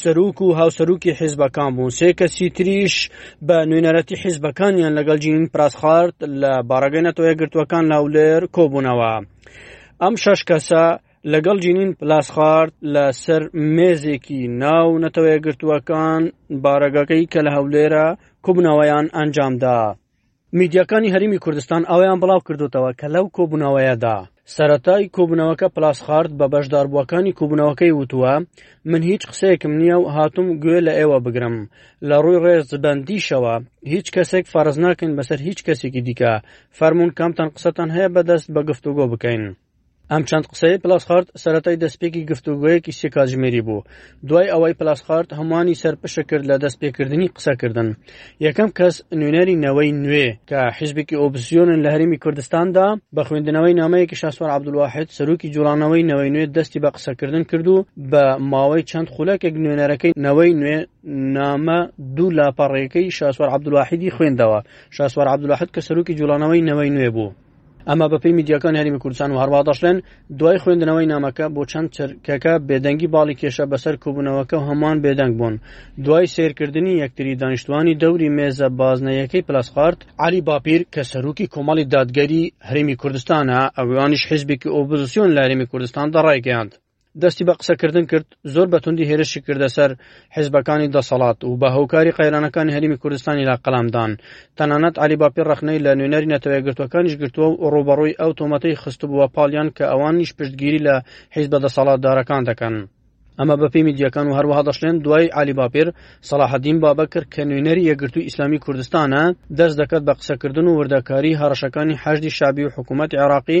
سەرۆک و هاوسەرۆکی حیزبەکان بوون سێ کەسی تریش بە نوێنەرەتی حیزبەکانیان لەگەڵ جین پراسخارد لە باڕەگەی نەتەوەیە گرتووەکان ناولێر کۆبوونەوە ئەم شەش کەسە لەگەڵ جینین پلاسخارد لەسەر مێزێکی ناو نەتەوەیە گرتووەکان بارەگەکەی کە لە هەولێرە کوبنەوەیان ئەنجامدا. میدیاکانی هەرێمی کوردستان ئەوەیان بڵاوکردووتەوە کە لەو کۆبوونەوەیەدا، سەرەتای کۆبوونەوەکە پلاسخارت بە بەشداربووەکانی کۆبوونەوەکەی وتووە، من هیچ قسەیەکم نییە و هاتووم گوێ لە ئێوە بگرم، لە ڕووی ڕێزبەندیشەوە هیچ کەسێک فەرز ناکەین بەسەر هیچ کەسێکی دیکە، فەرموون کامتان قسەتان هەیە بەدەست بە گفتوگۆ بکەین. ئەم چەند قسەی پلاسخارت سەرەتای دەستپێکی گفتوگۆیەکی سێ کاتژمێری بوو دوای ئەوەی پلاسخارت هەمووانی سەرپشە کرد لە دەست پێکردنی قسەکردن یەکەم کەس نوێنەری نەوەی نوێ کە حیزبێکی ئۆپسیۆنن لە هەرمی کوردستاندا بە خوێندنەوەی نامەیەکی شاسوار عبدواحد سەرۆکی جوڵانەوەی نەوەی نوێ دەستی بە قسەکردن کرد و بە ماوەی چەند خولەکێک نوێنەرەکەی نەوەی نوێ نامە دوو لاپەڕێکەی شاسوار عبدواحدی خوێندەوە شاسوار عبدواحد کە سەرۆکی جوڵانەوەی نەوەی نوێ بوو ئەمە بەپێی میدیاکان هەرمی کوردستان و هەروە دەشڵێن دوای خوێندنەوەی نامەکە بۆ چەند چرکەکە بێدەنگی باڵی کێشە بەسەر کوبوونەوەکە و هەمووان بێدەنگ بوون دوای سیرکردنی یەکتری دانیشتوانی دەوری مێزە بازنەیەکەی پلسخارد علی باپیر کە سەرروکی کۆمەڵی دادگەری هەرمی کوردستانە ئەوانیش حزبێکی ئۆپزسیۆن لە هەرمی کوردستان دەڕایگەیاند دەستی بە قسەکردن کرد زۆر بەتوندی هێرشی کردە سەر حزبەکانی دەسەڵات و بە هۆکاری قەیرانەکانی هەرمی کوردستانی لا قەلامدان تەنانەت علی باپی ڕخنەی لە نوێنەری نەتەوەیەگرتوەکانیش گرتووە و ڕوبەڕووی ئەو تۆمەتەی خستبووە پاڵیان کە ئەوانیش پشتگیری لە حیزبە دەسەڵاتدارەکان دەکەن. ئەمە بەپی میدیەکان و هەروەها دەشلێن دوای علی باپێر سەڵاحدین بابەکر کە نوێنەری یەکگرتوو ئیسلامی کوردستانە دەست دەکات بە قسەکردن و وردەکاری هەڕشەکانی حەشدی شابی و حکوومەت عێراقی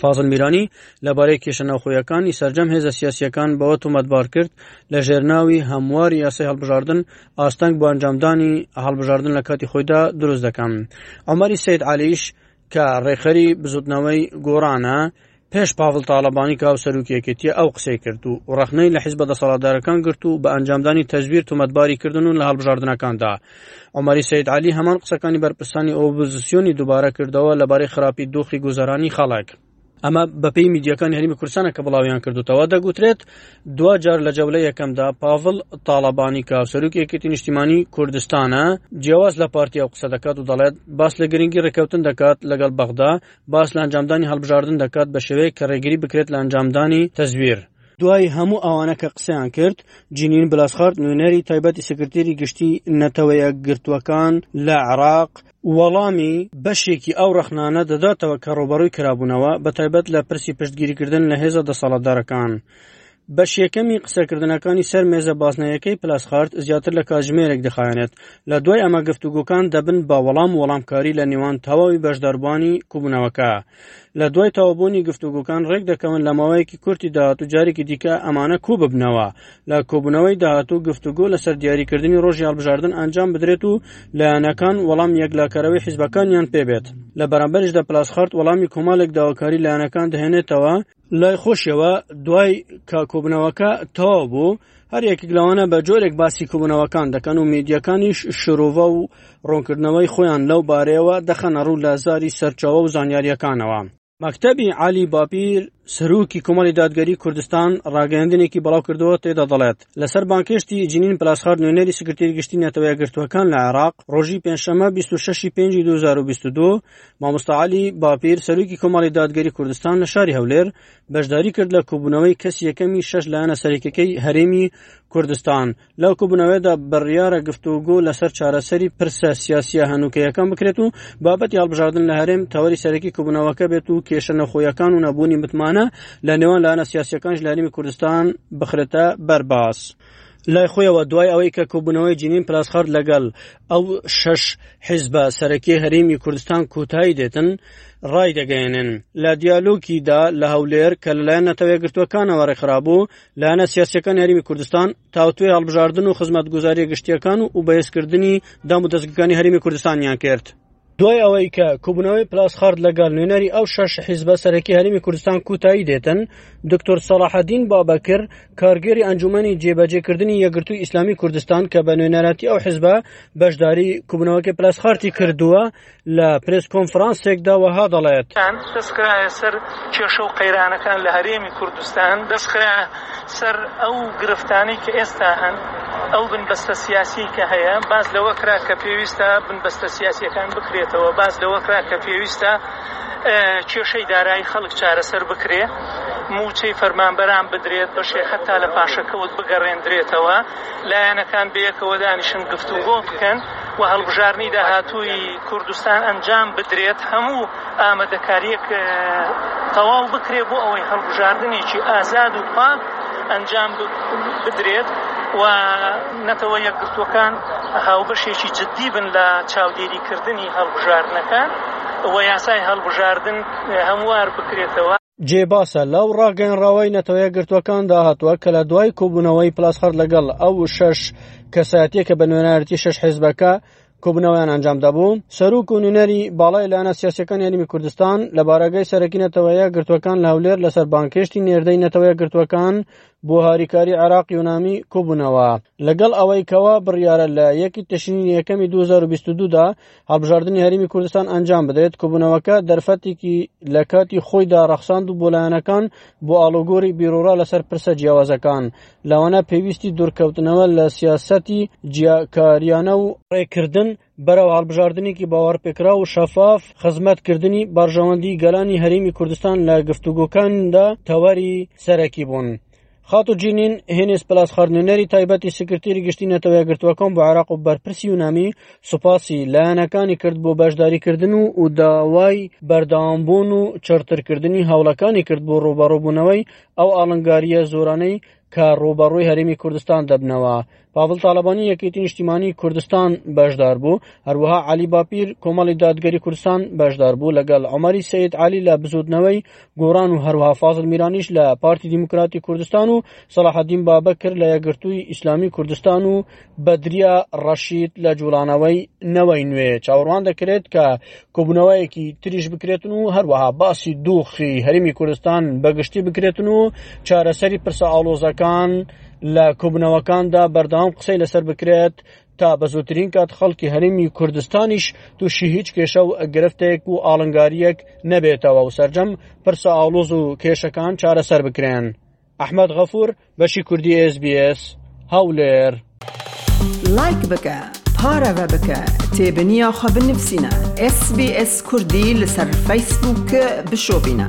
فازل میرانی لەبارەی کێشە ناوخۆیەکانی سەرجەم هێزە سیاسیەکان بەوە تۆمەتبار کرد لە ژێرناوی هەموار یاسای هەڵبژاردن ئاستەنگ بۆ ئەنجامدانی هەڵبژاردن لە کاتی خۆیدا دروست دەکەم ئەمەری سید علیش کە ڕێکخەری بزوتنەوەی گۆڕانە پێش پاڤڵ تاالبانی کا و سەرروکیەکێتیە ئەو قسەی کرد و ڕخنەی لە حیز بە دەسەڵاتدارەکان گرت و بە ئەنجامدانی تەزویر تومەتباری کردن و لە هەڵبژاردنەکاندا عمری سید علی هەمان قسەکانی بەرپرسانی ئۆپۆزیسیۆنی دووبارە کردەوە لەبارەی خراپی دۆخی گوزەرانی خەڵک. ئەمە بەپێی میدیەکانی هەرمی کورسانە کە بڵاویان کردوتەوە دەگوترێت دوا جار لە جەولە یەکەمدا پاڤڵ تاالبانی کا سەرروک یەکێتی نیشتیمانی کوردستانە جیاواز لە پارتیا و قسە دەکات و دەڵێت باس لە گرنگی ڕێککەوتن دەکات لەگەڵ بەغدا باس لە ئەنجامدانی هەڵبژاردن دەکات بە شێوەیە کە ڕێگری بکرێت لە ئەنجامدانی تەزویر دوای هەموو ئەوانە کە قسەیان کرد جینین بلاسخارت نوێنەری تایبەتی سکرتێری گشتی نەتەوەیە گرتووەکان لە عراق وەڵامی بەشێکی ئەو ڕەخنانە دەداتەوە کە ڕۆبەڕووی کرابوونەوە بە تایبەت لە پرسی پشتگیریکردن لە هێزە دەسەڵاتدارەکان. بەش یەکەمی قسەکردنەکانی سەر مێزە بازنەیەکەی پلاسخارت زیاتر لە کاژمێرێک دەخایەنێت لە دوای ئەمە گفتوگۆکان دەبن بە وەڵام وەڵامکاری لە نێوان تەواوی بەشداربووانی کوبوونەوەکە لە دوای تەوابوونی گفتوگوکان ڕێک دەکەون لە ماوەیەکی کورتی داهاتوو جارێکی دیکە ئەمانە کوو ببنەوە لە کۆبوونەوەی داهاتوو گفتوگۆ لەسەر دیاریکردنی ڕۆژی هەڵبژاردن ئەنجام بدرێت و لایەنەکان وەڵام یەکلاکەرەوەی حیزبەکانیان پێبێت لە بەرامبەرشدا پلاسخارت وەڵامی کۆمەڵێک داواکاری لایەنەکان دەهێنێتەوە لای خۆشیەوە دوای کە کۆبنەوەکە تەواو بوو هەر یەکێک لەوانە بە جۆرێک باسی کۆبنەوەکان دەکەن و میدیەکانیش شرۆڤە و ڕوونکردنەوەی خۆیان لەو بارەیەوە دەخەنە ڕوو لە زاری سەرچاوە و زانیاریەکانەوە مەکتەبی علی باپیر سەرۆکی کۆمەڵی دادگەری کوردستان ڕاگەیاندنێکی بڵاو کردەوە تێدا دەڵێت لەسەر بانکێشتی جنین پلاسخار نوێنەری سکرتێری گشتی نەتەوەیە گرتووەکان لە عێراق ڕۆژی پێنجشەمە 26 پێنجی 2022 مامۆستا علی باپیر سەرۆکی کۆمەڵی دادگەری کوردستان لە شاری هەولێر بەشداری کرد لە کۆبوونەوەی کەس یەکەمی شەش لایەنە سەرێکەکەی هەرێمی کوردستان لەو کۆبوونەوەدا بڕیارە گفتوگۆ لەسەر چارەسەری پرسە سیاسیە هەنوکەیەکان بکرێت و بابەتی هەڵبژاردن لە هەرێم تەوەری سەرەکی کۆبوونەوەکە بێت و کێشە نەخۆیەکان و نەبوونی متمانە لە نێوان لایەنە سیاسەکانش لە هەرێمی کوردستان بخرێتە بەرباس. لای خۆیەوە دوای ئەوەی کە کۆبوونەوەی جینین پلاسخارد لەگەڵ ئەو شەش حیزبە سەرەکی هەرێمی کوردستان کوتایی دێتن ڕای دەگەێنن لە دیالۆکیدا لە هەولێر کە لەلایەن نەتەوەگرتوەکانەوە ڕێکخرابوو لایەنە سیاسەکان هەرمی کوردستان تاوتوێ هەڵبژاردن و خزمەتگوزاری گشتیەکان و بەێزکردنی دام و دەستگەکانی هەرمی کوردستانیان کرد. دوای ئەوەی کە کوبوونەوەی پلاسخارد لەگەڵ نوێنەری ئەو شەش حیزبە سەرەکی هەرمی کوردستان کوتایی دێتن دکتۆر سەڵاحەدین بابەکر کارگێری ئەنجومی جێبەجێکردنی یەگرتووی ئیسلامی کوردستان کە بە نوێنەرەتی ئەو حیزبە بەشداری کوبوونەوەکی پلاسخارتی کردووە لە پرس کۆنفرانسێکدا وەها دەڵێت دەستکرایە سەر کێشە و قەیرانەکان لە هەرێمی کوردستان دەستکرا سەر ئەو گرفتانەی کە ئێستا هەن، ئەو بنبەستە سیاسیەی کە هەیە، باس لەوە کرا کە پێویستە بنبەستە سیاسیەکان بکرێتەوە، باس لەوە کرا کە پێویستە کێشەی دارایی خەڵک چارەسەر بکرێ، مووچەی فەرمانبەران بدرێت، بەشێک هەتا لە پاشەکەوت بگەڕێندرێتەوە، لایەنەکان بەیەکەوە دانیشن گفتوگۆ بکەن و هەڵبژاردنی داهاتووی کوردستان ئەنجام بدرێت، هەموو. ئامادەکارییەک تەواو بکرێت بۆ ئەوەی هەڵبژاردنێکی ئازاد و پاک ئەنجام بدرێت و نەتەوە یەکگرتوەکان هاوبەشێکی جددی بن لە چاودێریکردنی هەڵبژاردنەکان و یاسای هەڵبژاردن هەموار بکرێتەوە جێ باسە لەو ڕاگەنراوای نەتەوەیە گرتوەکاندا هاتووە کە لە دوای کۆبوونەوەی پلاسخەر لەگەڵ ئەو شەش کەساتیە کە بە نوێنەرەتی شەش حێزبەکە کۆبوونەوەیان ئەنجام دابوو سەرروک و نوێنەری باڵای لایەنە سیاسەکان یاریمی کوردستان لە بارەگەی سەرەکی نەتەوەیە گرتوەکان لە هەولێر لەسەر بانکشتی نێردەی نەتەوەیە گرتوەکان بۆ هاریکاری عێراق یونامی کۆبوونەوە لەگەڵ ئەوەی کەوا بڕیارە لە یەکی تشرین یەکەمی 2022دا هەڵبژاردننی هەرمی کوردستان ئەنجام بدرێت کۆبوونەوەکە دەرفەتێکی لە کاتی خۆیدا ڕەخساند و بۆلایەنەکان بۆ ئاڵۆگۆری بیرۆڕا لەسەر پرسە جیاوازەکان لەوانە پێویستی دوورکەوتنەوە لە سیاسەتی جیاکاریانە و ڕێکردن بەرەو هەڵبژاردنێکی باوەڕپێکرا و شەفاف خزمەتکردنی بەرژەوەندی گەلانی هەرێمی کوردستان لە گفتوگۆکاندا تەوەری سەرەکی بوون. خاتو جینین هێنێس پلاس خاردنێنەری تایبەتی سکرتێری گشتی نەتەوە یەکگرتووەکان بۆ عراق و بەرپرسی یونامی سوپاسی لایەنەکانی کرد بۆ بەشداریکردن و و داوای بەردەوامبوون و چڕترکردنی هەوڵەکانی کرد بۆ ڕوبەڕوبوونەوەی ئەو ئاڵنگارییە زۆرانەی کە ڕووبەڕووی هەرێمی کوردستان دەبنەوە پاڤڵ تاالبانی یەکێتی نیشتیمانی کوردستان بەشدار بوو هەروەها علی باپیر کۆمەڵی دادگەری کوردستان بەشدار بوو لەگەڵ ئەمەری سید علی لە بزوتنەوەی گۆران و هەروها فازل میرانیش لە پارتی دیموکراتی کوردستان و سەڵاحدین بابەکر لە یەگرتووی ئیسلامی کوردستان و بەدریە ڕەشید لە جوڵانەوەی نەوەی نوێ چاوەڕوان دەکرێت کە کۆبوونەوەیەکی تریش بکرێتن و هەروەها باسی دووخی هەرمی کوردستان بەگشتی بکرێتن و چارەسەری پرسە ئاڵۆزەکان لە کۆبنەوەکاندا بەردەوام قسەی لەسەر بکرێت تا بە زووترین کات خەڵکی هەرمی کوردستانیش تووشی هیچ کێشە و گرفتێک و ئاڵنگاریەک نەبێتەوە و سرجەم پرسە ئاڵۆز و کێشەکان چارەسەر بکرێن. ئەحمەد غەفور بەشی کوردی ئێس بی ئێس هەولێر. لایک بکە پارەوە بکە تێبنیا خو بنفسینا ئێس بی ئێس کوردی لەسەر فەیسبووک بشۆبینە.